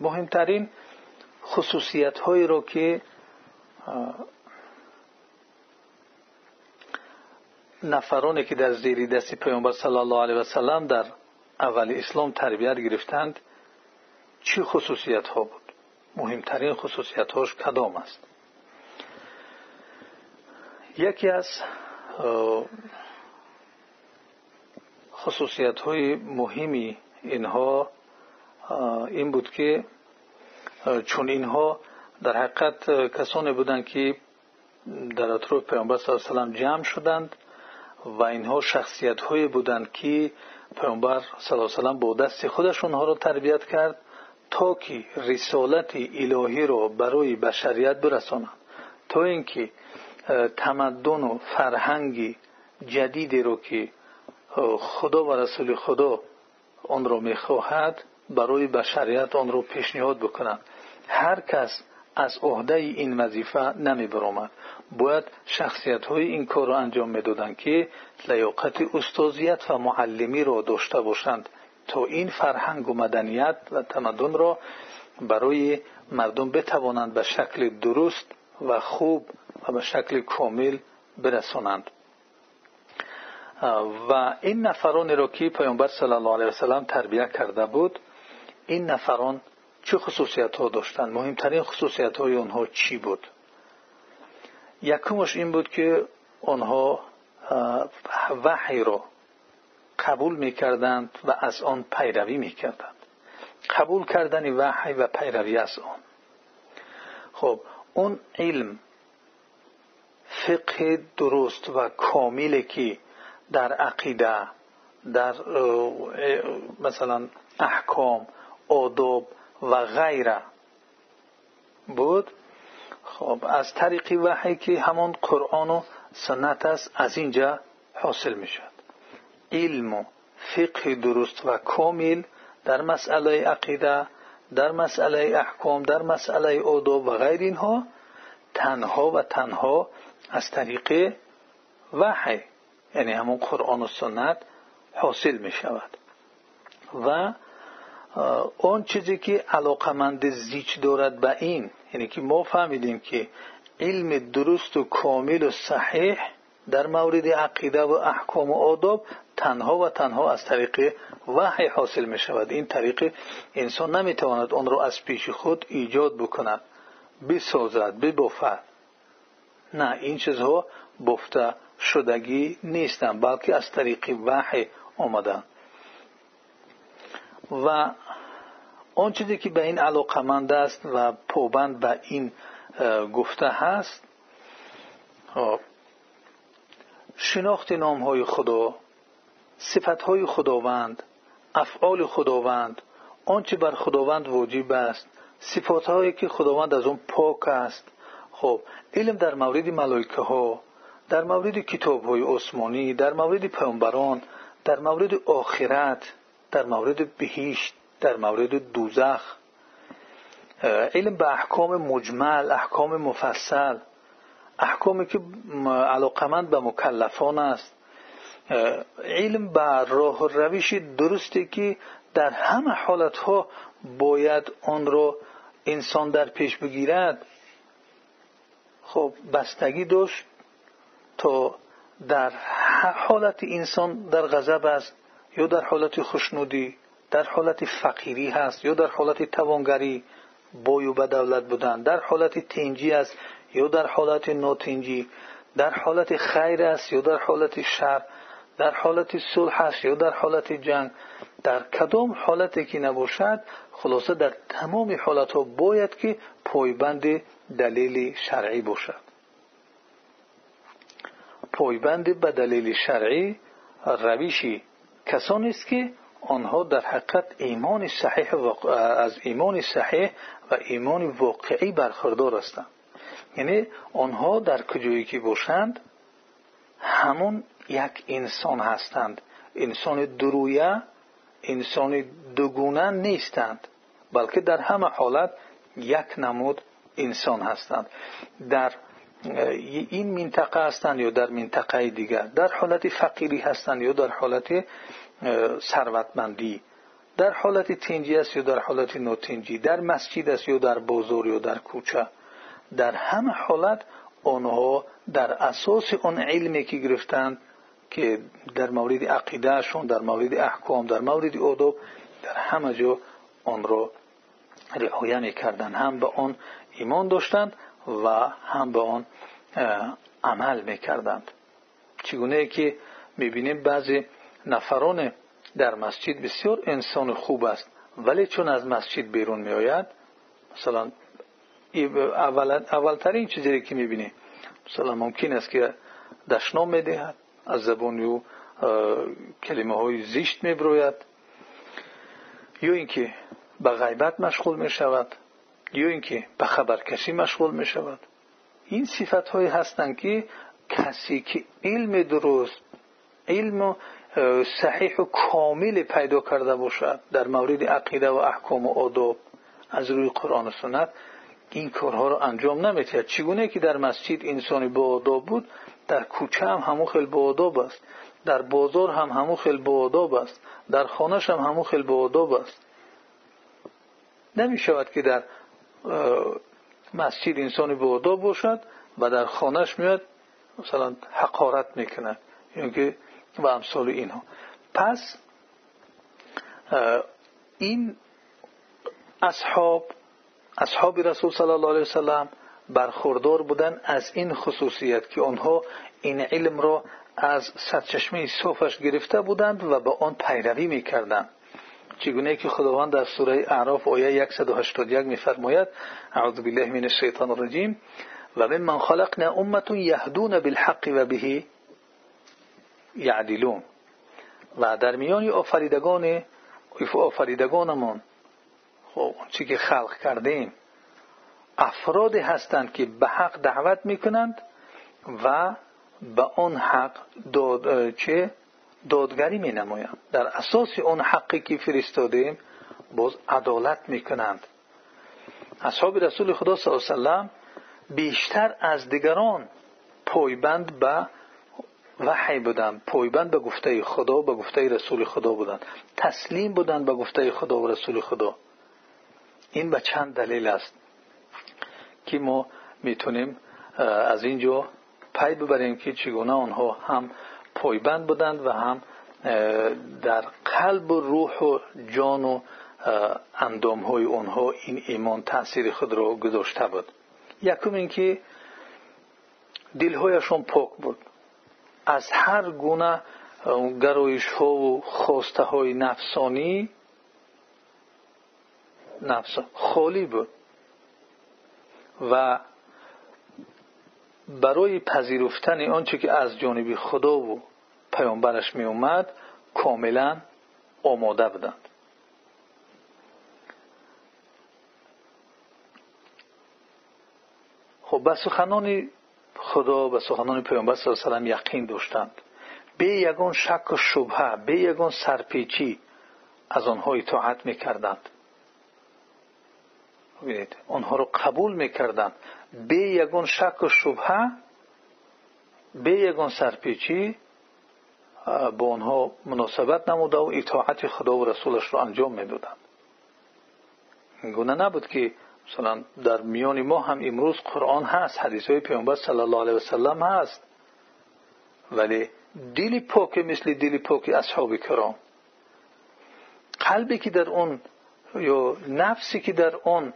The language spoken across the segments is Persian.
مهمترین خصوصیت هایی که نفرانی که در زیر دست پیامبر صلی الله علیه و سلم در اول اسلام تربیت گرفتند چی خصوصیت ها بود؟ مهمترین خصوصیت هاش کدام است؟ یکی از خصوصیت های مهمی اینها این بود که چون اینها در حقیقت کسانی بودند که در اطراف پیامبر صلی الله علیه و جمع شدند و اینها شخصیت های بودند که پیامبر صلی الله علیه و با دست خودش اونها را تربیت کرد تا که رسالت الهی را برای بشریت برسانند. تا اینکه تمدن و فرهنگی جدیدی رو که خدا و رسول خدا آن را می‌خواهد برای بشریت آن را پیشنهاد بکنند هر کس از عهده این وظیفه نمی برامد باید شخصیت های این کار را انجام می‌دادند که لیاقت استازیت و معلمی را داشته باشند تا این فرهنگ و مدنیت و تمدن را برای مردم بتوانند به شکل درست و خوب و به شکل کامل برسانند. و این نفرانی را که پیامبر صلی الله علیه وسلم تربیت کرده بود این نفران چه خصوصیت ها داشتند مهمترین خصوصیت های آنها چی بود؟ یکمش این بود که آنها وحی را قبول می‌کردند و از آن پیروی می‌کردند. قبول کردن وحی و پیروی از آن. خب اون علم فقه درست و کاملی که در عقیده در مثلا احکام آداب و غیره بود. خب از طریق وحی که همان قرآن و سنت است از اینجا حاصل می شد علم و فقه درست و کامل در مسئله عقیده در مسئله احکام در مسئله آداب و غیر اینها تنها و تنها از طریق وحی یعنی همون قرآن و سنت حاصل می شود و اون چیزی که علاقمند زیچ دارد به این یعنی که ما فهمیدیم که علم درست و کامل و صحیح در مورد عقیده و احکام و آداب تنها و تنها از طریق وحی حاصل می شود. این طریق انسان نمی تواند آن را از پیش خود ایجاد بکند بسازد ببافد. نه این چیزها بفته شدگی نیستند بلکه از طریق وحی آمدند. و آن چیزی که به این علاقمند است و پابند به این گفته هست خب، شناخت نام های خدا صفت های خداوند افعال خداوند آنچه بر خداوند واجب است صفات هایی که خداوند از اون پاک است. خب علم در مورد ملائکه ها در مورد کتاب های عثمانی در مورد پیامبران در مورد آخرت در مورد بهشت در مورد دوزخ علم به احکام مجمل احکام مفصل احکامی که علاقمند به مکلفان است. علم به راه و روش درستی که در همه حالتها باید آن را انسان در پیش بگیرد. خب بستگی داشت تا در حالت انسان در غضب است. یا در حالت خوشنودی در حالت فقیری هست یا در حالت توانگری بای و دولت بودن در حالت تنجی است یا در حالت ناتنجی در حالت خیر است یا در حالت شر در حالت صلح است یا در حالت جنگ. در کدام حالتی که نباشد خلاصه در تمام حالت ها باید که پایبند دلیل شرعی باشد. پایبند به دلیل شرعی روشی کسانی است که آنها در حقیقت ایمان صحیح از ایمان صحیح و ایمان واقعی برخوردار هستند. یعنی آنها در کجایی که باشند همون یک انسان هستند. انسان درویه انسان دوگونه نیستند بلکه در همه حالت یک نمود انسان هستند. در این منطقه هستند یا در منطقه دیگر؟ در حالت فقیری هستند یا در حالت ثروتمندی؟ در حالت تنجی است یا در حالت نوتنجی در مسجد است یا در بازار یا در کوچه؟ در همه حالت آنها در اساس آن علمی که گرفتند که در مورد عقیدهشون در مورد احکام در مورد ادب در همه جا آن را رعایه می‌کردند هم به آن ایمان داشتند و هم به آن عمل می‌کردند. چگونه که می‌بینیم بعضی نفران در مسجد بسیار انسان خوب است ولی چون از مسجد بیرون میآید مثلا اولترین چیزی که می‌بینیم مثلا ممکن است که دشنام می‌دهد از زبان او کلمه های زیشت میبروید یا اینکه به غیبت مشغول می شود یا اینکه به خبرکشی مشغول می شود این صفت های هستند که کسی که علم درست علم صحیح و کامل پیدا کرده باشد در مورد عقیده و احکام و آداب از روی قرآن و سنت این کارها رو انجام نمیتید چگونه که در مسجد انسانی با آداب بود در کوچه هم همون خیلی با است در بازار هم همون خیلی با است در خانهش هم همون خیلی با است. نمی شود که در مسجد انسانی با آداب باشد و در خانهش میاد مثلا حقارت می‌کنه. یعنی و امثال اینها. پس این اصحاب اصحاب رسول صلی الله علیه وسلم برخوردار بودن از این خصوصیت که آنها این علم را از سرچشمه صوفش گرفته بودند و به آن پیروی می‌کردند. چگونه که خداوند در سوره اعراف آیه 181 میفرماید اعوذ بالله من الشیطان الرجیم و من خلقنا امه یهدون بالحق و به یعدلون. و در میان آفریدگان آفریدگانمان خب چی که خلق کردیم افرادی هستند که به حق دعوت می‌کنند و به آن حق داد چه؟ می نمایند در اساس اون حقی که فرستادیم باز عدالت می‌کنند. اصحاب رسول خدا صلی الله علیه وسلم بیشتر از دیگران پایبند به وحی بودند. پایبند به گفته خدا و به گفته رسول خدا بودند. تسلیم بودند به گفته خدا و رسول خدا. این به چند دلیل است که ما می‌تونیم از اینجا پی ببریم که چگونه آنها هم پایبند بودند و هم در قلب و روح و جان و اندام های آنها این ایمان تاثیر خود را گذاشته بود. یکم اینکه دلهایشان پاک بود. از هر گونه گرایش ها و خواسته های نفسانی نفس خالی بود. و برای پذیرفتن آنچه که از جانب خدا و پیامبرش می کاملا آماده بودند. خب به سخنان خدا به سخنان پیامبر صلی الله علیه و یقین داشتند. به یگان شک و شبهه به یگان سرپیچی از آنها اطاعت می‌کردند. ببینید آنها رو قبول می‌کردند. به یگان شک و شبهه به یگان سرپیچی با آنها مناسبت نموده و اطاعت خدا و رسولش رو انجام می‌دادند. گونه نبود که مثلا در میان ما هم امروز قرآن هست حدیث های پیامبر صلی الله علیه وسلم هست. ولی دلی پاک مثل دلی پاک اصحاب کرام. قلبی که در اون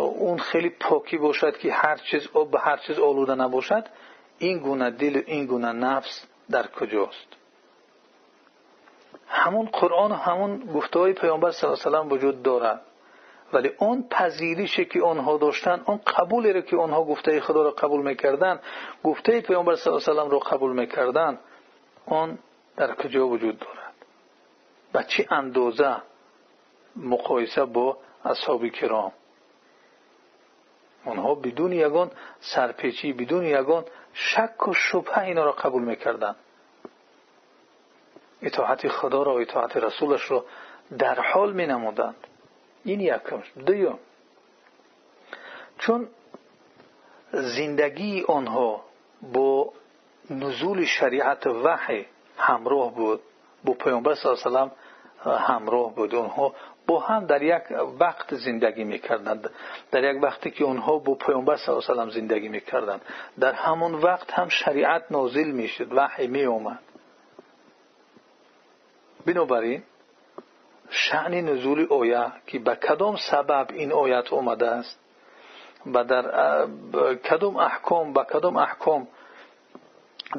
اون خیلی پاکی باشد که هر چیز به هر چیز آلوده نباشد این گونه دل این گونه نفس در کجاست؟ همون قرآن و همون گفته های پیامبر صلی الله علیه و وجود دارد. ولی اون پذیریشی که آنها داشتن اون قبولی رو که آنها گفته خدا را قبول می‌کردن گفته پیامبر صلی الله علیه و رو قبول می‌کردن اون در کجا وجود دارد؟ و چه اندازه مقایسه با اصحاب کرام؟ آنها بدون یگان سرپیچی بدون یگان شک و شبه اینا را قبول می‌کردن اطاعت خدا را و اطاعت رسولش را در حال می نمودند این یکمش دویم چون زندگی آنها با نزول شریعت وحی همراه بود با پیامبر صلی الله علیه همراه بود اونها هم در یک وقت زندگی می‌کردند. در یک وقتی که اونها با پیامبر صلی الله علیه و زندگی می‌کردند. در همون وقت هم شریعت نازل می‌شد وحی می اومد بنابراین شأن نزول آیه که به کدام سبب این آیت اومده است؟ و در کدام احکام به کدام احکام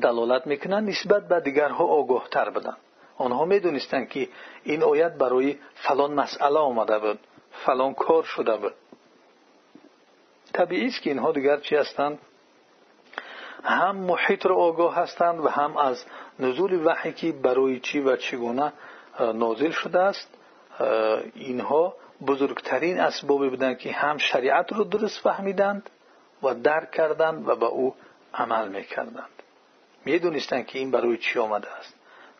دلالت می‌کنند؟ نسبت به دیگرها آگاه تر بدن. آنها می‌دونستند که این آیت برای فلان مسئله آمده بود فلان کار شده بود. طبیعی است که اینها دیگر چی هستند؟ هم محیط را آگاه هستند و هم از نزول وحی که برای چی و چگونه نازل شده است. اینها بزرگترین اسبابی بودند که هم شریعت رو درست فهمیدند و درک کردند و به او عمل می‌کردند. می‌دونستند که این برای چی آمده است.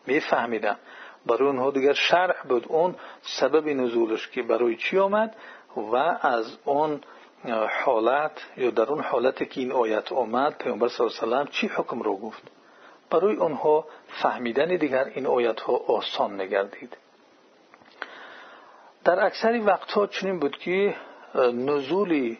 میفهمیدند برای اونها دیگر شرح بود. اون سبب نزولش که برای چی آمد و از اون حالت یا در اون حالتی که این آیت آمد پیامبر صلی الله علیه و چی حکم رو گفت؟ برای اونها فهمیدن دیگر این آیت ها آسان نگردید. در اکثر وقتها چنین بود که نزول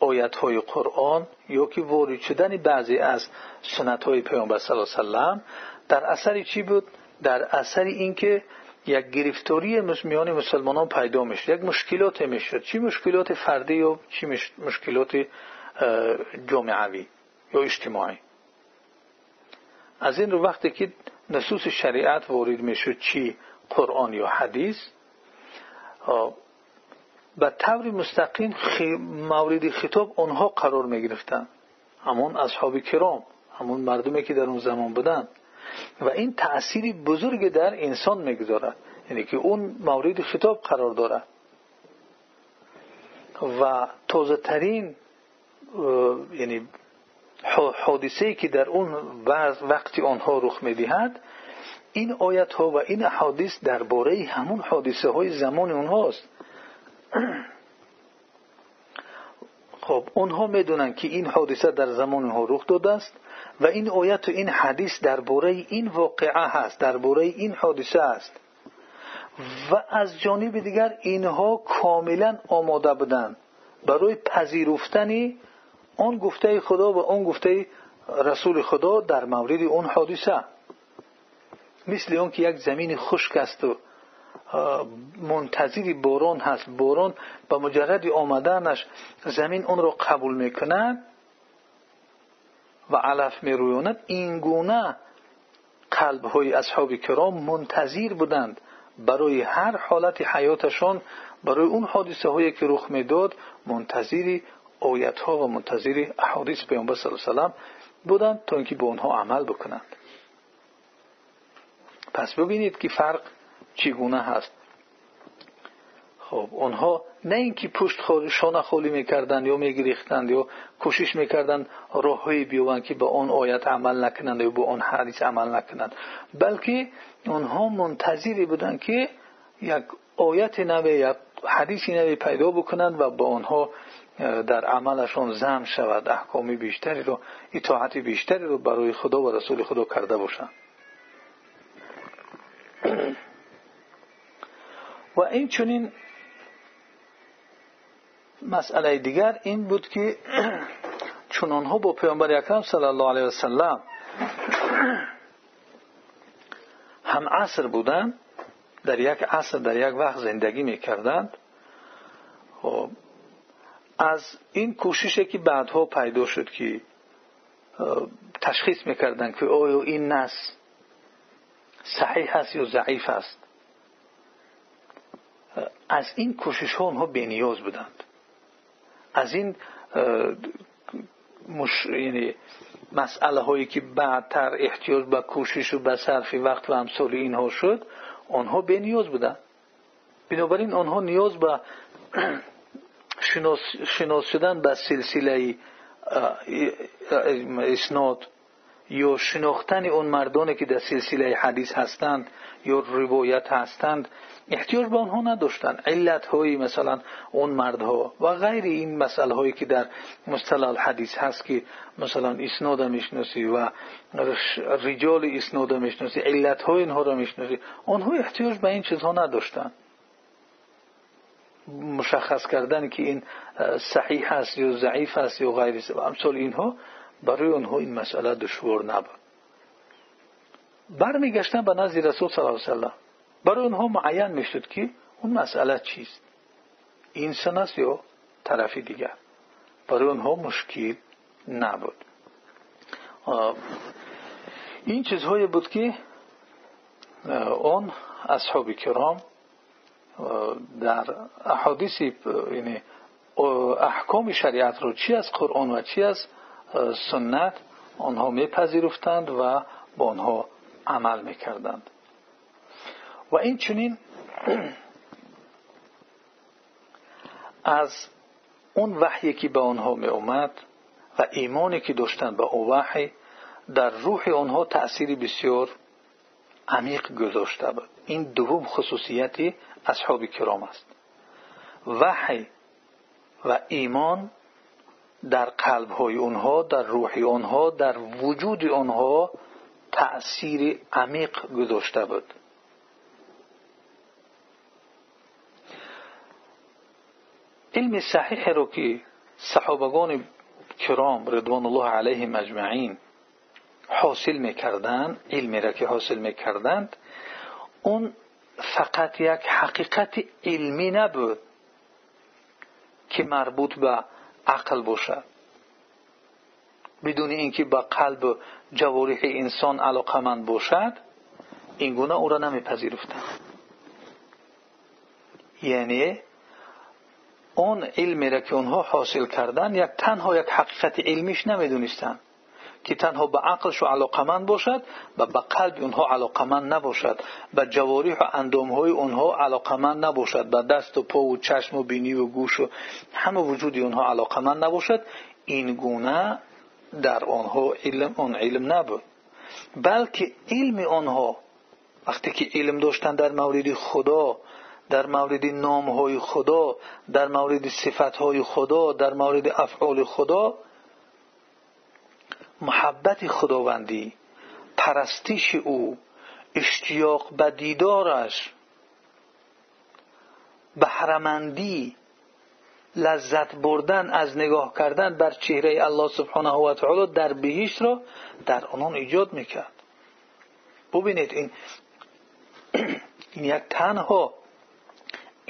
آیت های قرآن یا که وارد شدن بعضی از سنت های پیامبر صلی الله علیه وسلم در اثر چی بود؟ در اثر اینکه یک گرفتاری میان مسلمانان پیدا می‌شد یک مشکلات می‌شد. چی مشکلات فردی و چی مشکلات جامعوی یا اجتماعی؟ از این رو وقتی که نصوص شریعت وارد می‌شد چی؟ قرآن یا حدیث. به طور مستقیم مورد خطاب آنها قرار می گرفتن همون اصحاب کرام همون مردمی که در اون زمان بودن. و این تأثیری بزرگ در انسان می‌گذارد. یعنی که اون مورد خطاب قرار دارد. و تازه ترین یعنی حادثه که در اون وقتی آنها رخ می‌دهد این آیت ها و این حادث درباره همون حادثه های زمان اونهاست. خب اونها می‌دونن که این حادثه در زمان اونها رخ داده است. و این آیت و این حدیث درباره این واقعه هست درباره این حادثه است. و از جانب دیگر اینها کاملا آماده بودند. برای پذیرفتن آن گفته خدا و آن گفته رسول خدا در مورد اون حادثه. مثل اون که یک زمین خشک است و منتظری باران هست. باران با مجرد آمدنش زمین اون را قبول می‌کند. و علف میرویاند این گونه قلب های اصحاب کرام منتظر بودند برای هر حالت حیاتشان برای اون حادثه هایی که رخ می‌داد منتظری آیت ها و منتظری احادیث پیامبر صلی الله علیه و بودند تا اینکه به اونها عمل بکنند. پس ببینید که فرق چگونه هست. خب اونها نه اینکه پشت شانه خالی می‌کردند یا میگریختند یا کوشش می‌کردند راههایی بیوند که به اون آیت عمل نکنند یا به اون حدیث عمل نکنند. بلکه اونها منتظری بودند که یک آیت نوی یک حدیثی نوی پیدا بکنند و به آنها در عملشون زم شود احکامی بیشتری رو اطاعت بیشتری رو برای خدا و رسول خدا کرده باشند. و این چونین مسئله دیگر این بود که چون آنها با پیامبر اکرم صلی الله علیه وسلم هم عصر بودند در یک عصر در یک وقت زندگی می‌کردند. خب از این کوششی که بعدها پیدا شد که تشخیص می‌کردند که آیا این نس صحیح هست یا ضعیف است. از این کوشش ها اونها نیاز بودند. از این مش... یعنی مسئله هایی که بعدتر احتیاج به کوشش و به صرف وقت و امثال اینها شد آنها نیاز بودند بنابراین آنها نیاز به شناس, شناس شدن به سلسله اسناد یا شناختن اون مردانی که در سلسله حدیث هستند یا روایت هستند احتیاج به آنها نداشتن علت های مثلا اون مردها و غیر این مسئله هایی که در مصطلح حدیث هست که مثلا اسناد می‌شناسی و رجال اسناد می‌شناسی علت های اینها را می‌شناسی آنها احتیاج به این چیزها نداشتن مشخص کردن که این صحیح است یا ضعیف است یا غیر امثال اینها برای آنها این مسئله دشوار نبود. برمیگشتن به نزد رسول صلی الله علیه وسلم برای اونها معین می‌شد که اون مسئله چیست؟ انسان است یا طرفی دیگر؟ برای اونها مشکل نبود. این چیزهایی بود که اون اصحاب کرام در احادیث یعنی احکام شریعت رو چی از قرآن و چی از سنت آنها میپذیرفتند و با آنها عمل می‌کردند. و این چنین از اون وحی که به آنها می اومد و ایمانی که داشتند به او وحی در روح آنها تأثیری بسیار عمیق گذاشته بود. این دوم خصوصیتی اصحاب کرام است. وحی و ایمان در قلب های آنها در روح آنها در وجود آنها تأثیر عمیق گذاشته بود. علم صحیح رو که صحابگان کرام رضوان الله علیهم اجمعین حاصل می‌کردند علمی را که حاصل می‌کردند اون فقط یک حقیقت علمی نبود که مربوط به عقل باشد بدون اینکه به قلب و جوارح انسان علاقمند باشد این گونه او را نمیپذیرفتند یعنی اون علمی را که اونها حاصل کردن یک تنها یک حقیقت علمیش نمی‌دونستند که تنها به عقلش علاقمند باشد و به قلب اونها علاقمند نباشد به جوارح و اندامهای اونها علاقمند نباشد به دست و پا و چشم و بینی و گوش و همه وجود اونها علاقمند نباشد این گونه در آنها علم آن علم نبود. بلکه علم آنها وقتی که علم داشتن در مورد خدا در مورد نامهای خدا در مورد صفتهای خدا در مورد افعال خدا محبت خداوندی پرستش او اشتیاق به دیدارش بهرمندی لذت بردن از نگاه کردن بر چهره الله سبحانه و تعالی در بهشت را در آنان ایجاد می‌کرد. ببینید این این یک تنها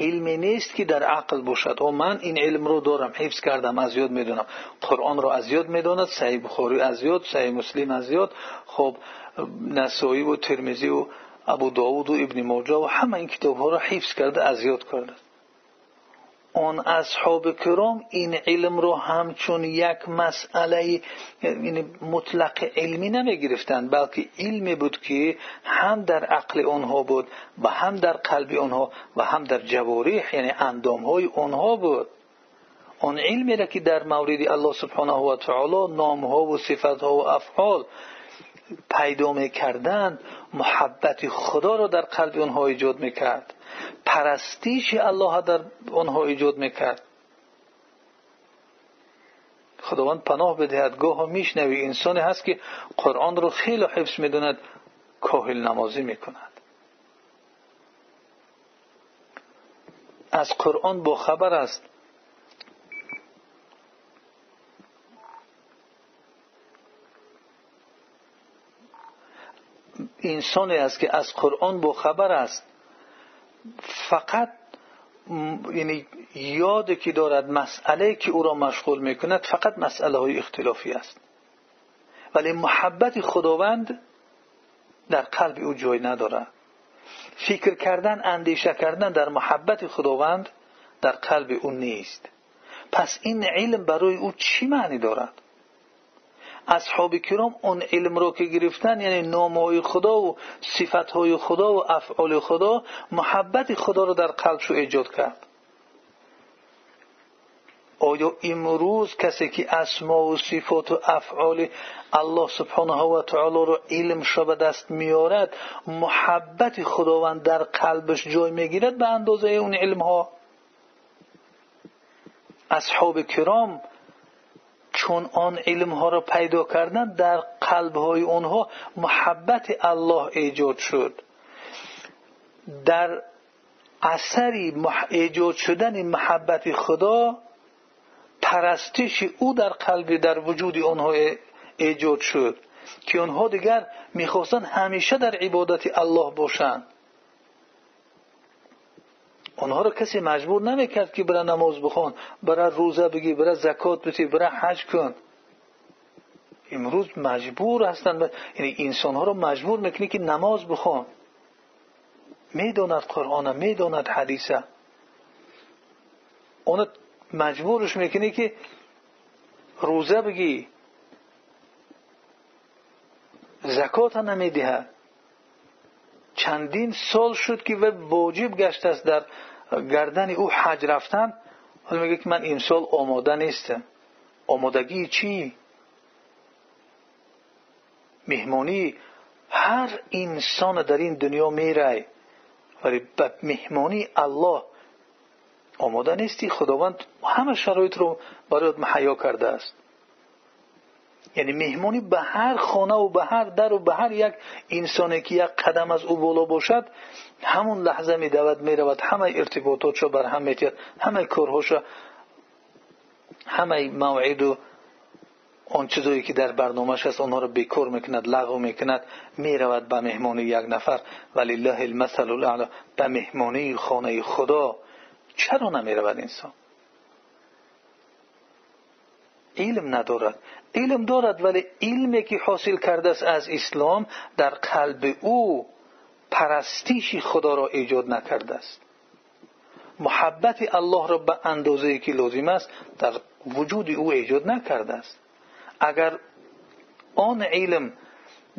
علمی نیست که در عقل باشد و من این علم رو دارم حفظ کردم از یاد می‌دونم قرآن رو از یاد می‌دوند صحیح بخاری از یاد صحیح مسلم از یاد خب نسایی و ترمیزی و ابو داود و ابن موجا و همه این کتاب ها را حفظ کرده از یاد کرده آن اصحاب کرام این علم رو همچون یک مسئله یعنی مطلق علمی نمی گرفتند بلکه علمی بود که هم در عقل آنها بود و هم در قلب آنها و هم در جوارح یعنی اندام های آنها بود. آن علمی را که در مورد الله سبحانه و تعالی نام ها و صفت ها و افعال پیدا می کردند محبت خدا را در قلب آنها ایجاد می‌کرد. پرستیش الله در آنها ایجاد می‌کرد. خداوند پناه بدهد. گاه میشنوی انسانی هست که قرآن رو خیلی حفظ می‌دوند کاهل نمازی می‌کند. از قرآن با خبر است. انسانی است که از قرآن با خبر است. فقط یعنی یاد که دارد مسئله که او را مشغول می‌کند فقط مسئله های اختلافی است. ولی محبت خداوند در قلب او جای ندارد. فکر کردن اندیشه کردن در محبت خداوند در قلب او نیست. پس این علم برای او چی معنی دارد؟ اصحاب کرام اون علم رو که گرفتن یعنی نامهای خدا و صفتهای خدا و افعال خدا محبت خدا رو در قلبشو ایجاد کرد. آیا امروز کسی که اسما و صفات و افعال الله سبحانه و تعالی رو علمش را به دست میارد محبت خداوند در قلبش جای می‌گیرد به اندازه اون علم ها اصحاب کرام چون آن علم ها را پیدا کردند در قلب های اونها محبت الله ایجاد شد. در اثری ایجاد شدن محبت خدا پرستش او در قلب در وجود آنها ایجاد شد که آنها دیگر می‌خواستند همیشه در عبادت الله باشند. آنها را کسی مجبور نمی‌کرد که برای نماز بخوان برای روزه بگی برای زکات بدی برای حج کن. امروز مجبور هستند یعنی انسان ها را مجبور می‌کنی که نماز بخوان. می‌داند قرآن می‌داند حدیثه اون مجبورش می‌کنی که روزه بگی. زکات نمی‌دهد چندین سال شد که و واجب گشت است در گردن او حج رفتن حالا میگه که من این سال آماده نیستم. آمادگی چی؟ مهمانی. هر انسان در این دنیا میره. ولی به مهمانی الله. آماده نیستی. خداوند همه شرایط رو برایت محیا کرده است. یعنی مهمانی به هر خانه و به هر در و به هر یک انسانی که یک قدم از او بالا باشد همون لحظه می دود می رود همه ارتباطاتشو بر هم میتید همه کارهاشو همه موعد و آن چیزایی که در برنامهش هست آنها رو بیکار می‌کند لغو می‌کند می‌رود به مهمانی یک نفر. ولی الله المثل الاعلی به مهمانی خانه خدا. چرا نمی‌رود انسان؟ علم ندارد. علم دارد ولی علمی که حاصل کرده است از اسلام در قلب او پرستیش خدا را ایجاد نکرده است. محبت الله را به اندازه که لازم است در وجود او ایجاد نکرده است. اگر آن علم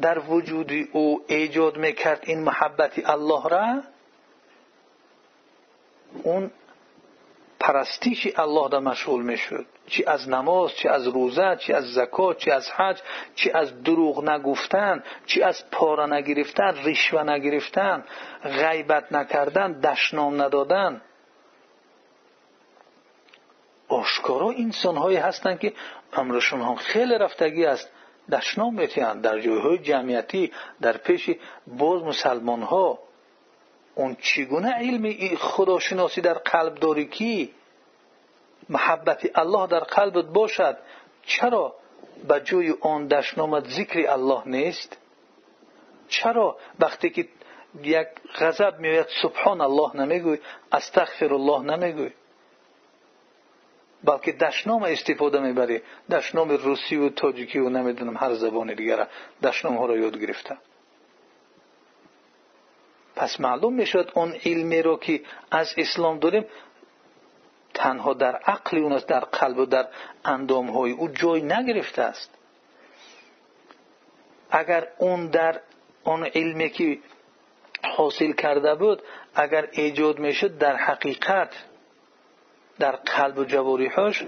در وجود او ایجاد می‌کرد این محبت الله را اون پرستیش الله را مشغول می‌شد. چی از نماز چی از روزه چی از زکات چی از حج چی از دروغ نگفتن چی از پاره نگرفتن رشوه نگرفتن غیبت نکردن دشنام ندادن. آشکارا انسان هایی هستند که امرشون هم خیلی رفتگی است. دشنام میتیند در جایهای جمعیتی در پیش باز مسلمان ها اون چگونه علم خداشناسی در قلب داری کی؟ محبت الله در قلبت باشد چرا به جای آن دشنامت ذکر الله نیست؟ چرا وقتی که یک غضب میآید سبحان الله نمیگوی استغفر الله نمیگوی؟ بلکه دشنام استفاده می‌بری. دشنام روسی و تاجیکی و نمی‌دونم هر زبان دیگر دشنام ها را یاد گرفته. پس معلوم می‌شد اون علمی رو که از اسلام داریم در اندام های او جای نگرفته است. اگر اون در اون علمی که حاصل کرده بود اگر ایجاد می‌شد در حقیقت در قلب و جواریحش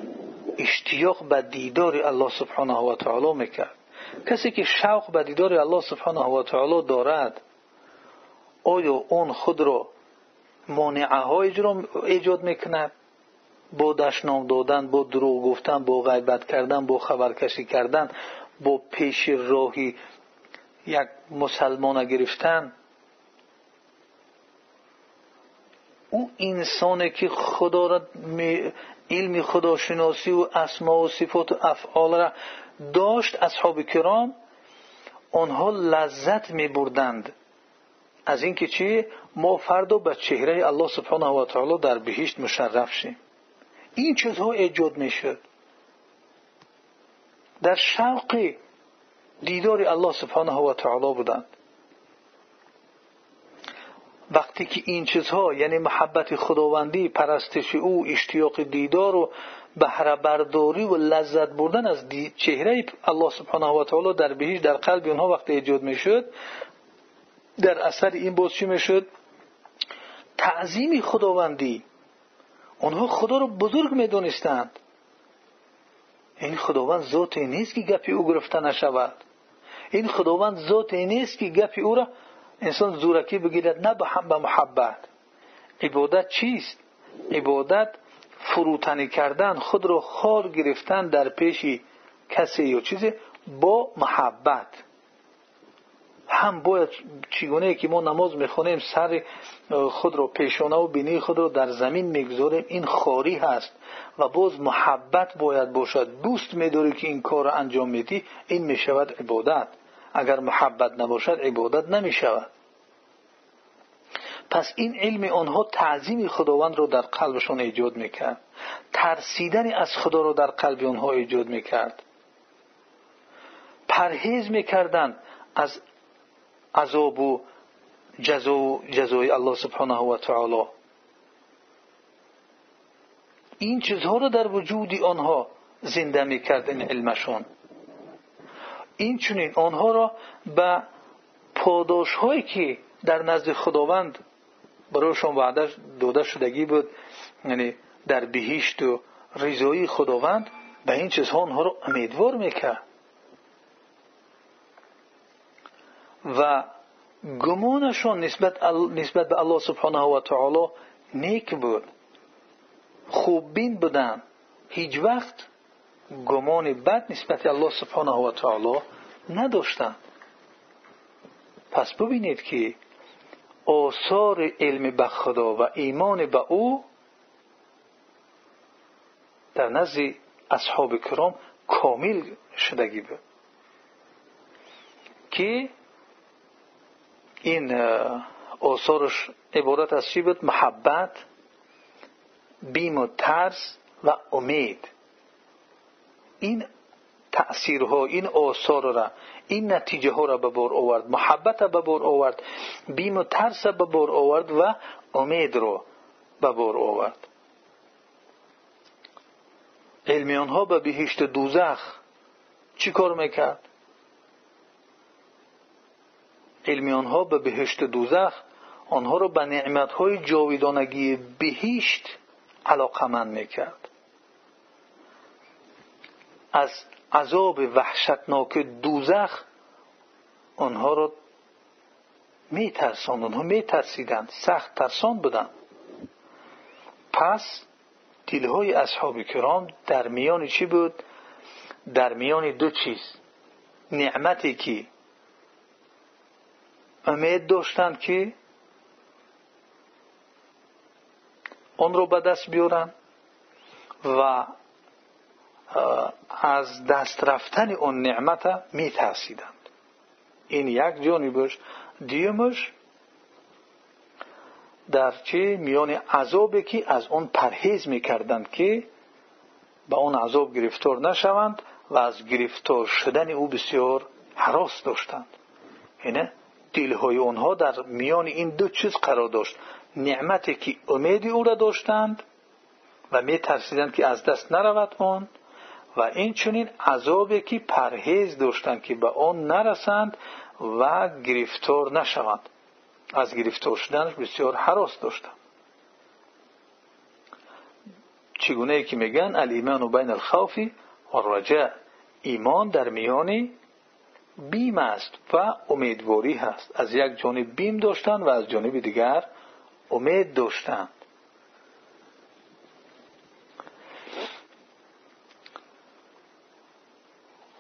اشتیاق به دیدار الله سبحانه و تعالی می‌کرد. کسی که شوق به دیدار الله سبحانه و تعالی دارد آیا اون خود را مانعه های ایجاد می‌کند؟ با دشنام دادن با دروغ گفتن با غیبت کردن با خبرکشی کردن با پیش راهی یک مسلمان گرفتن. او انسانی که خدا را علم خداشناسی و اسما و صفات و افعال را داشت اصحاب کرام آنها لذت می بردند. از اینکه چی؟ ما فردا به چهره الله سبحانه و تعالی در بهشت مشرف شیم. این چیزها ایجاد می‌شد در شوق دیدار الله سبحانه و تعالی بودند. وقتی که این چیزها یعنی محبت خداوندی پرستش او اشتیاق دیدار و بهره برداری و لذت بردن از چهره الله سبحانه و تعالی در بهشت در قلب اونها وقتی ایجاد می‌شد در اثر این باز چی می‌شد؟ تعظیم خداوندی آنها خدا رو بزرگ می‌دونستند این خداوند ذاتی نیست که گپی او گرفته نشود. این خداوند ذاتی نیست که گپی او را انسان زورکی بگیرد نه به محبت. عبادت چیست؟ عبادت فروتنی کردن خود را خار گرفتن در پیش کسی یا چیزی با محبت. هم باید چگونه که ما نماز می‌خونیم سر خود رو پیشانه و بینی خود رو در زمین می‌گذاریم این خاری هست و باز محبت باید باشد. دوست میداری که این کار رو انجام میدی این می‌شود عبادت. اگر محبت نباشد عبادت نمی‌شود. پس این علم آنها تعظیم خداوند رو در قلبشون ایجاد می‌کرد. ترسیدن از خدا رو در قلب آنها ایجاد می‌کرد. پرهیز می‌کردند از عذاب و جزای الله سبحانه و تعالی. این چیزها رو در وجود آنها زنده می‌کرد این علمشون این چونین آنها را به پاداش هایی که در نزد خداوند برایشان وعده داده شدگی بود یعنی در بهشت و رضایی خداوند به این چیزها آنها را امیدوار می‌کرد. و گمانشان نسبت, نسبت به الله سبحانه و تعالی نیک بود. خوب بین بودن. هیچ وقت گمان بد نسبت الله سبحانه و تعالی نداشتند پس ببینید که آثار علم به خدا و ایمان به او در نزد اصحاب کرام کامل شدگی بود. که این آثارش عبارت از چی بود؟ محبت بیم و ترس و امید. این تأثیرها این آثار را این نتیجه ها را به بار آورد. محبت به بار آورد بیم و ترس به بار آورد و امید را به بار آورد. علمیان ها به بهشت دوزخ چی کار می‌کرد؟ علمیان ها به بهشت دوزخ آنها را به نعمت های جاویدانگی بهشت علاقمند می‌کرد. از عذاب وحشتناک دوزخ آنها را میترساند آنها میترسیدند سخت ترسان بودند. پس دلهای اصحاب کرام در میان چی بود؟ در میان دو چیز. نعمتی که امید داشتند که آن رو به دست بیارن و از دست رفتن اون نعمت می ترسیدند این یک جانبش دیمش در چه میان عذابی که از آن پرهیز می‌کردند که به آن عذاب گرفتار نشوند و از گرفتار شدن او بسیار حراس داشتند اینه دلهای آنها در میان این دو چیز قرار داشت. نعمتی که امیدی او را داشتند و می ترسیدند که از دست نرود آن و این چنین عذابی که پرهیز داشتند که به آن نرسند و گرفتار نشوند. از گرفتار شدنش بسیار حراس داشتند. چگونه که میگن؟ الایمان بین الخوف و رجع ایمان در میان بیم است و امیدواری هست. از یک جانب بیم داشتن و از جانب دیگر امید داشتند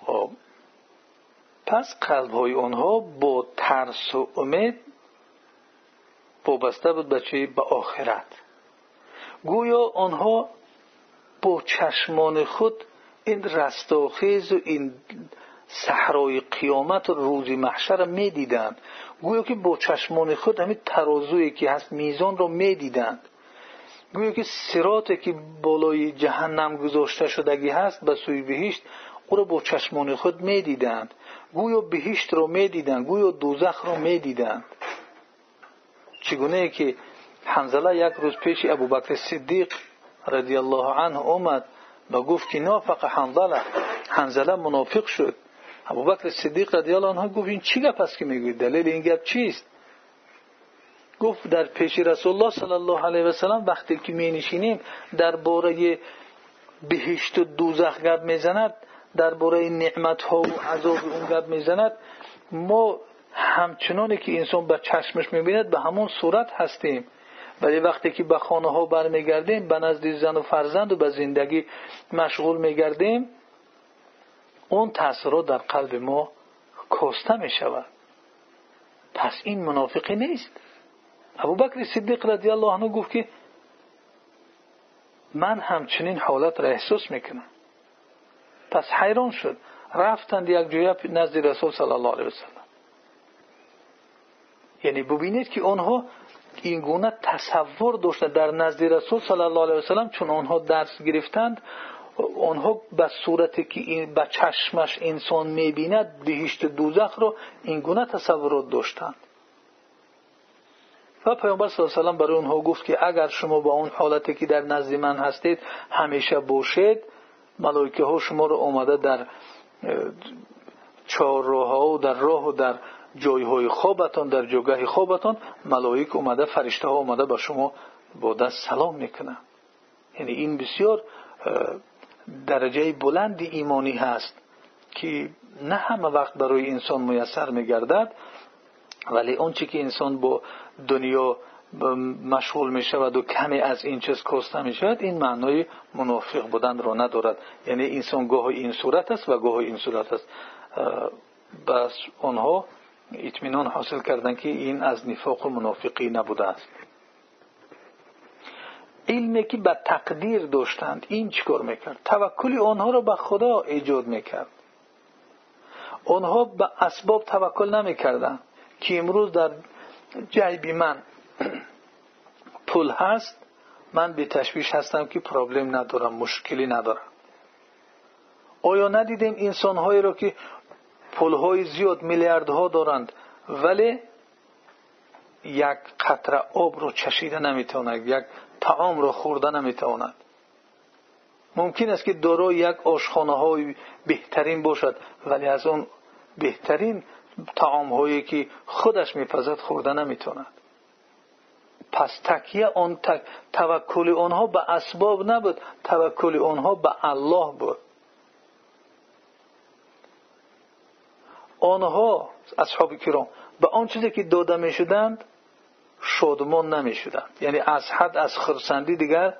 خب. پس قلب های آنها با ترس و امید وابسته بود به چی به آخرت. گویا آنها با چشمان خود این رستاخیز و این صحرای قیامت و روز محشر می‌دیدند. گویا که با چشمان خود همین ترازویی که هست میزان را می‌دیدند. گویا که سراتی که بالای جهنم گذاشته شدگی هست به سوی بهشت او را با چشمان خود می‌دیدند. گویا بهشت را می‌دیدند گویا دوزخ را می‌دیدند. چگونه که حنزله یک روز پیش ابوبکر صدیق رضی الله عنه اومد و گفت که نافق حنزله حنزله منافق شد. ابوبکر صدیق رضی الله عنه گفت این چی گپ است که می‌گوید دلیل این گپ چیست? گفت در پیش رسول الله صلی الله علیه و سلم وقتی که می نشینیم در باره بهشت و دوزخ گپ می‌زند درباره نعمت ها و عذاب اون گپ می‌زند ما همچنانی که انسان به چشمش می‌بیند به همون صورت هستیم. ولی وقتی که به خانه ها برمیگردیم به نزد زن و فرزند و به زندگی مشغول میگردیم اون تاثیرات در قلب ما کاسته می شود پس این منافقی نیست. ابو بکر صدیق رضی الله عنه گفت که من همچنین حالت را احساس می‌کنم. پس حیران شد. رفتند یک جویا نزد رسول صلی الله علیه وسلم. یعنی ببینید که آنها این گونه تصور داشتند در نزد رسول صلی الله علیه وسلم چون آنها درس گرفتند. آنها به صورتی که این به چشمش انسان می‌بیند بهشت دوزخ رو این گونه تصورات داشتند. و پیامبر صلی الله علیه و برای اونها گفت که اگر شما با اون حالتی که در نزد من هستید همیشه باشید ملائکه ها شما رو اومده در چهارراه و در راه و در جایهای خوابتان در جگاه خوابتان ملائک اومده فرشته ها اومده با شما دست سلام می‌کنن یعنی این بسیار درجه بلند ایمانی هست که نه همه وقت برای انسان میسر میگردد ولی اون که انسان با دنیا مشغول می شود و کمی از این چیز کاسته می شود این معنای منافق بودن را ندارد. یعنی انسان گاه این صورت است و گاه این صورت است. بس آنها اطمینان حاصل کردن که این از نفاق و منافقی نبوده است. علمی که به تقدیر داشتند این چیکار می‌کرد؟ توکل آنها را به خدا ایجاد می‌کرد. آنها به اسباب توکل نمی‌کردند. که امروز در جیب من پول هست من به تشویش هستم که پرابلم ندارم مشکلی ندارم. آیا ندیدیم انسانهایی را که پولهای زیاد میلیاردها دارند ولی یک قطره آب رو چشیده نمی‌تواند یک است که دارای یک آشخانه های بهترین باشد ولی از اون بهترین تعام هایی که خودش میپزد خورده نمی‌تواند. پس تکیه آن تک... توکل آنها به اسباب نبود توکل آنها به الله بود. آنها اصحاب کرام به آن چیزی که داده می شدند شادمان نمی شدند یعنی از حد از خرسندی دیگر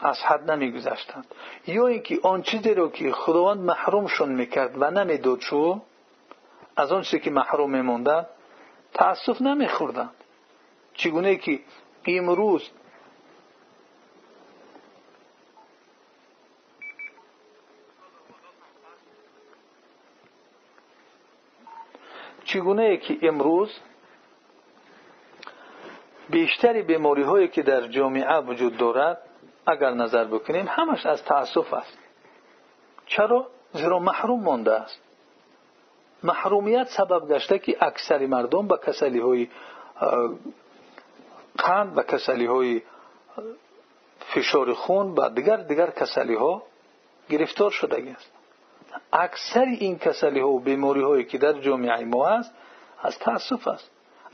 از حد نمی گذشتند یا اینکه آن چیزی رو که خداوند محرومشون می‌کرد و نمی‌داد شو از آن چیزی که محروم میموندند تاسف نمیخوردند. چگونه که امروز چگونه که امروز بیشتری بیماری هایی که در جامعه وجود دارد اگر نظر بکنیم همش از تاسف است. چرا؟ زیرا محروم مانده است. محرومیت سبب گشته که اکثر مردم به کسلی های قند و کسلی فشار خون و دیگر دیگر کسلی گرفتار شده است. اکثر این کسلی و بیماری هایی که در جامعه ما است از تاسف است.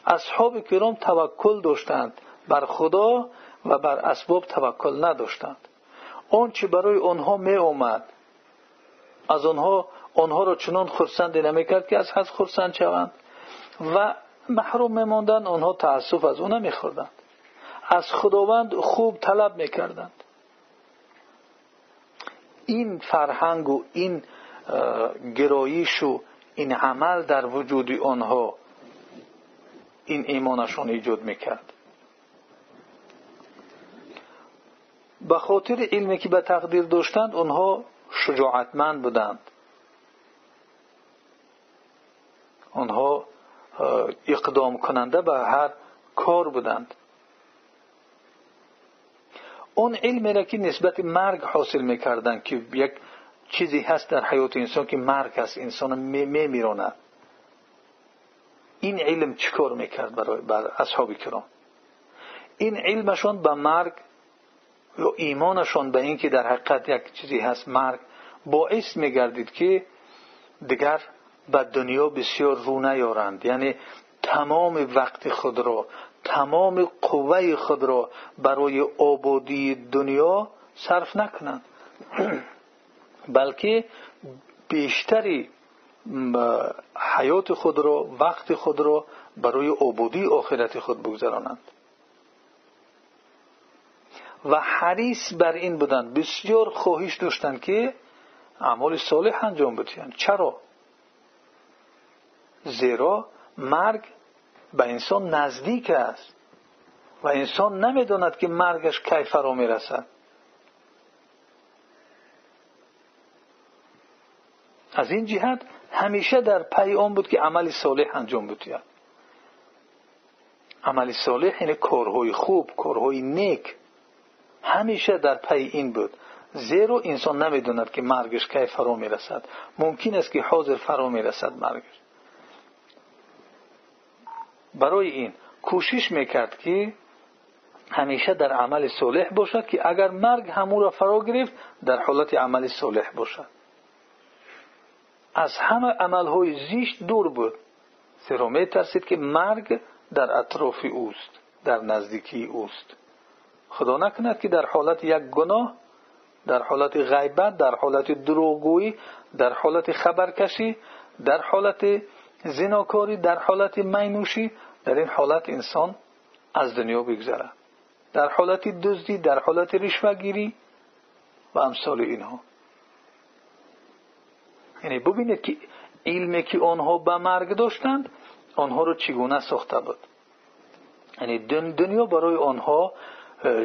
اصحاب کرام توکل داشتند بر خدا و بر اسباب توکل نداشتند. چی برای آنها می اومد از آنها آنها را چنان خرسند نمی‌کرد که از حد خرسند شوند. و محروم میماندند آنها تاسف از او نمیخوردند. از خداوند خوب طلب می‌کردند. این فرهنگ و این گرایش و این عمل در وجود آنها این ایمانشان ایجاد می‌کرد. به خاطر علمی که به تقدیر داشتند آنها شجاعتمند بودند. آنها اقدام کننده به هر کار بودند. اون علمی را که نسبت مرگ حاصل می‌کردند که یک چیزی هست در حیات انسان که مرگ هست انسان میمیراند این علم چیکار می‌کرد برای بر اصحاب کرام؟ این علمشان به مرگ یا ایمانشان به اینکه در حقیقت یک چیزی هست مرگ باعث میگردید که دیگر به دنیا بسیار رو نیارند. یعنی تمام وقت خود را تمام قوه خود را برای آبادی دنیا صرف نکنند. بلکه بیشتری حیات خود را وقت خود را برای عبودی آخرت خود بگذرانند. و حریص بر این بودند. بسیار خواهش داشتند که اعمال صالح انجام بدهند. چرا؟ زیرا مرگ به انسان نزدیک است و انسان نمی‌داند که مرگش کی فرا می‌رسد. از این جهت همیشه در پی آن بود که عمل صالح انجام بدهد عمل صالح یعنی کارهای خوب کارهای نیک. همیشه در پی این بود. زیرا انسان نمی‌داند که مرگش کی فرا می‌رسد. ممکن است که حاضر فرا می‌رسد مرگش. برای این کوشش می‌کرد که همیشه در عمل صالح باشد که اگر مرگ همو را فرا گرفت در حالت عمل صالح باشد. از همه عملهای زیشت دور بود. زیرا میترسید که مرگ در اطراف اوست در نزدیکی اوست. خدا نکند که در حالت یک گناه در حالت غیبت در حالت دروغگویی در حالت خبرکشی در حالت زناکاری در حالت مینوشی در این حالت انسان از دنیا بگذرد در حالت دزدی در حالت رشوهگیری و امثال اینها. یعنی ببینید که علمی که آنها به مرگ داشتند آنها رو چگونه ساخته بود. یعنی دنیا برای آنها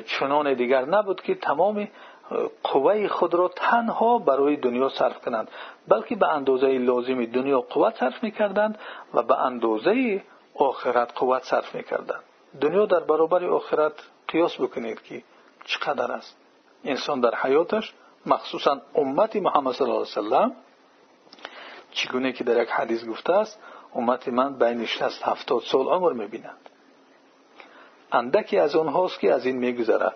چنان دیگر نبود که تمام قوه خود را تنها برای دنیا صرف کنند بلکه به اندازه لازم دنیا قوت صرف می‌کردند و به اندازه آخرت قوت صرف می‌کردند. دنیا در برابر آخرت قیاس بکنید که چقدر است. انسان در حیاتش مخصوصا امت محمد صلی الله علیه وسلم چگونه که در یک حدیث گفته است امت من بین 60 70 سال عمر می‌بینند. اندکی از آنهاست که از این میگذرد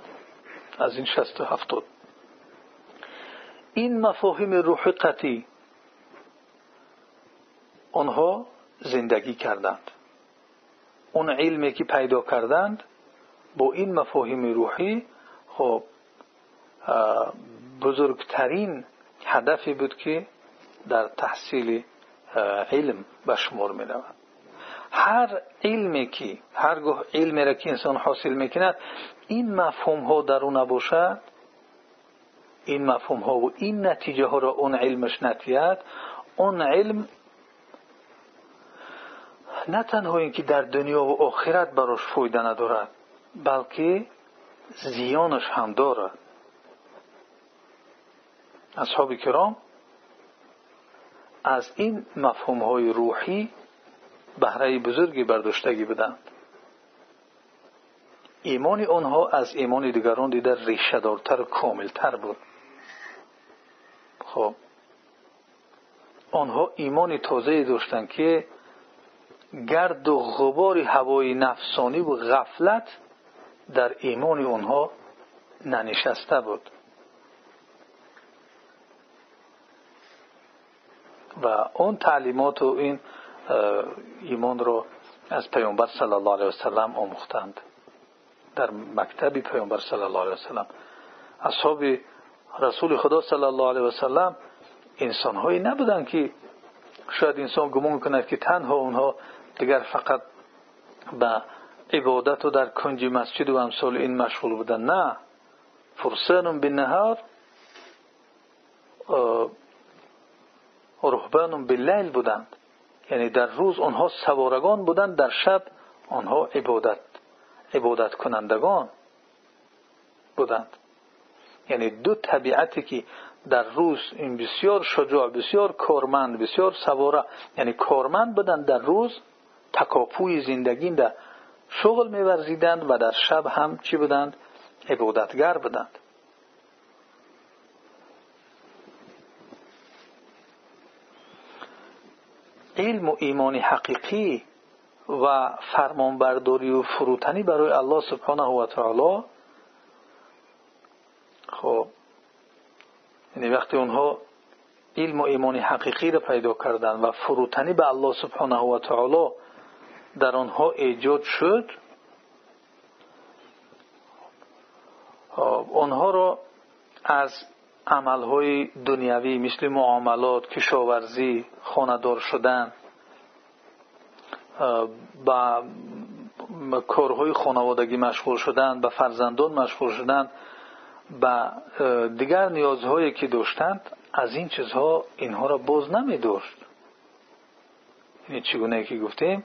از این 60 70 این مفاهیم روح قطعی آنها زندگی کردند. اون علمی که پیدا کردند با این مفاهیم روحی خب بزرگترین هدفی بود که در تحصیل علم به می رود هر علمی که هرگاه علمی را که انسان حاصل می‌کند این مفهوم ها در او نباشد. این مفهوم ها و این نتیجه ها را اون علمش نتید اون علم نه تنها اینکه در دنیا و آخرت براش فایده ندارد بلکه زیانش هم دارد. اصحاب کرام از این مفهوم روحی بهره بزرگی برداشتگی بدند ایمان آنها از ایمان دیگران دیده ریشه دارتر و کاملتر بود. خب آنها ایمان تازه داشتند که گرد و غبار هوای نفسانی و غفلت در ایمان آنها ننشسته بود. و اون تعلیمات و این ایمان رو از پیامبر صلی الله علیه وسلم آموختند. در مکتب پیامبر صلی الله علیه وسلم اصحاب رسول خدا صلی الله علیه وسلم انسان هایی نبودند که شاید انسان گمان کند که تنها اونها دیگر فقط به عبادت و در کنج مسجد و امثال این مشغول بودن. نه. فرسان به نهار رهبان باللیل بودند. یعنی در روز آنها سوارگان بودند در شب آنها عبادت عبادت کنندگان بودند. یعنی دو طبیعتی که در روز این بسیار شجاع بسیار کارمند بسیار سواره یعنی کارمند بودند در روز تکاپوی زندگی در شغل میورزیدند و در شب هم چی بودند؟ عبادتگر بودند. علم و ایمان حقیقی و فرمانبرداری و فروتنی برای الله سبحانه و تعالی. خب یعنی وقتی اونها علم و ایمان حقیقی را پیدا کردند و فروتنی به الله سبحانه و تعالی در آنها ایجاد شد آنها را از مثل معاملات کشاورزی خاندار شدن با کارهای خانوادگی مشغول شدن به فرزندان مشغول شدن و دیگر نیازهایی که داشتند از این چیزها اینها را باز نمی داشت این چگونه که گفتیم؟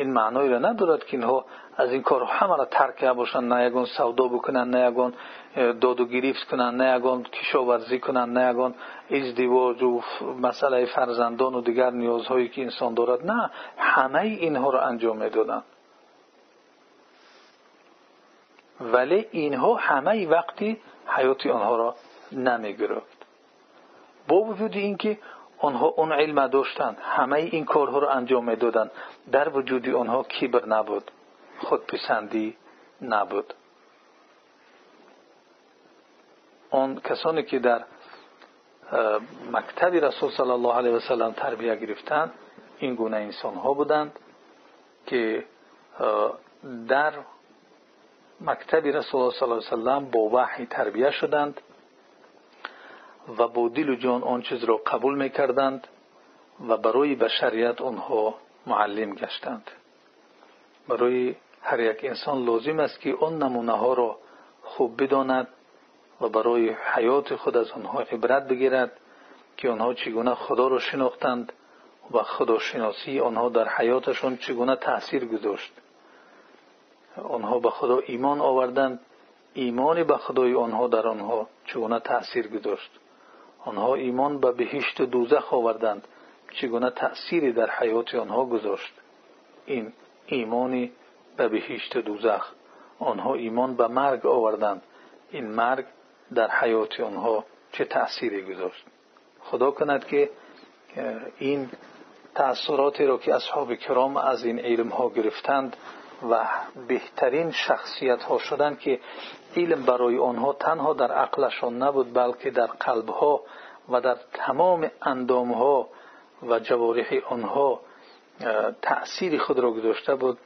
این معنایی را ندارد که اینها از این کار همه را ترک باشند نه یگان سودا بکنند نه یگان داد و گریفت کنند نه یگان کشاورزی کنند نه یگان ازدواج و مسئله فرزندان و دیگر نیازهایی که انسان دارد. نه همه اینها را انجام می‌دادند. ولی اینها همه وقتی حیات آنها را نمی‌گرفت. با وجود اینکه آنها اون علم داشتند همه این کارها را انجام می‌دادند در وجود آنها کیبر نبود. خودپسندی نبود. آن کسانی که در مکتب رسول الله علیه و سلم تربیه گرفتند این گونه انسان ها بودند که در مکتب رسول الله صلی الله علیه و سلم با وحی تربیه شدند. و با دل و جان آن چیز را قبول می‌کردند و برای بشریت آنها معلم گشتند. برای هر یک انسان لازم است که آن نمونه ها را خوب بداند و برای حیات خود از آنها عبرت بگیرد که آنها چگونه خدا را شناختند و خداشناسی آنها در حیاتشان چگونه تأثیر گذاشت. آنها به خدا ایمان آوردند ایمان به خدای آنها در آنها چگونه تأثیر گذاشت. آنها ایمان به بهشت دوزخ آوردند چگونه تأثیری در حیات آنها گذاشت؟ این ایمانی به بهشت دوزخ. آنها ایمان به مرگ آوردند. این مرگ در حیات آنها چه تأثیری گذاشت؟ خدا کند که این تأثیراتی را که اصحاب کرام از این علم ها گرفتند و بهترین شخصیت ها شدند که علم برای آنها تنها در عقلشان نبود بلکه در قلبها و در تمام اندامها و جوارح آنها تأثیر خود را گذاشته بود.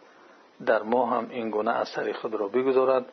در ما هم این گونه اثر خود را بگذارد.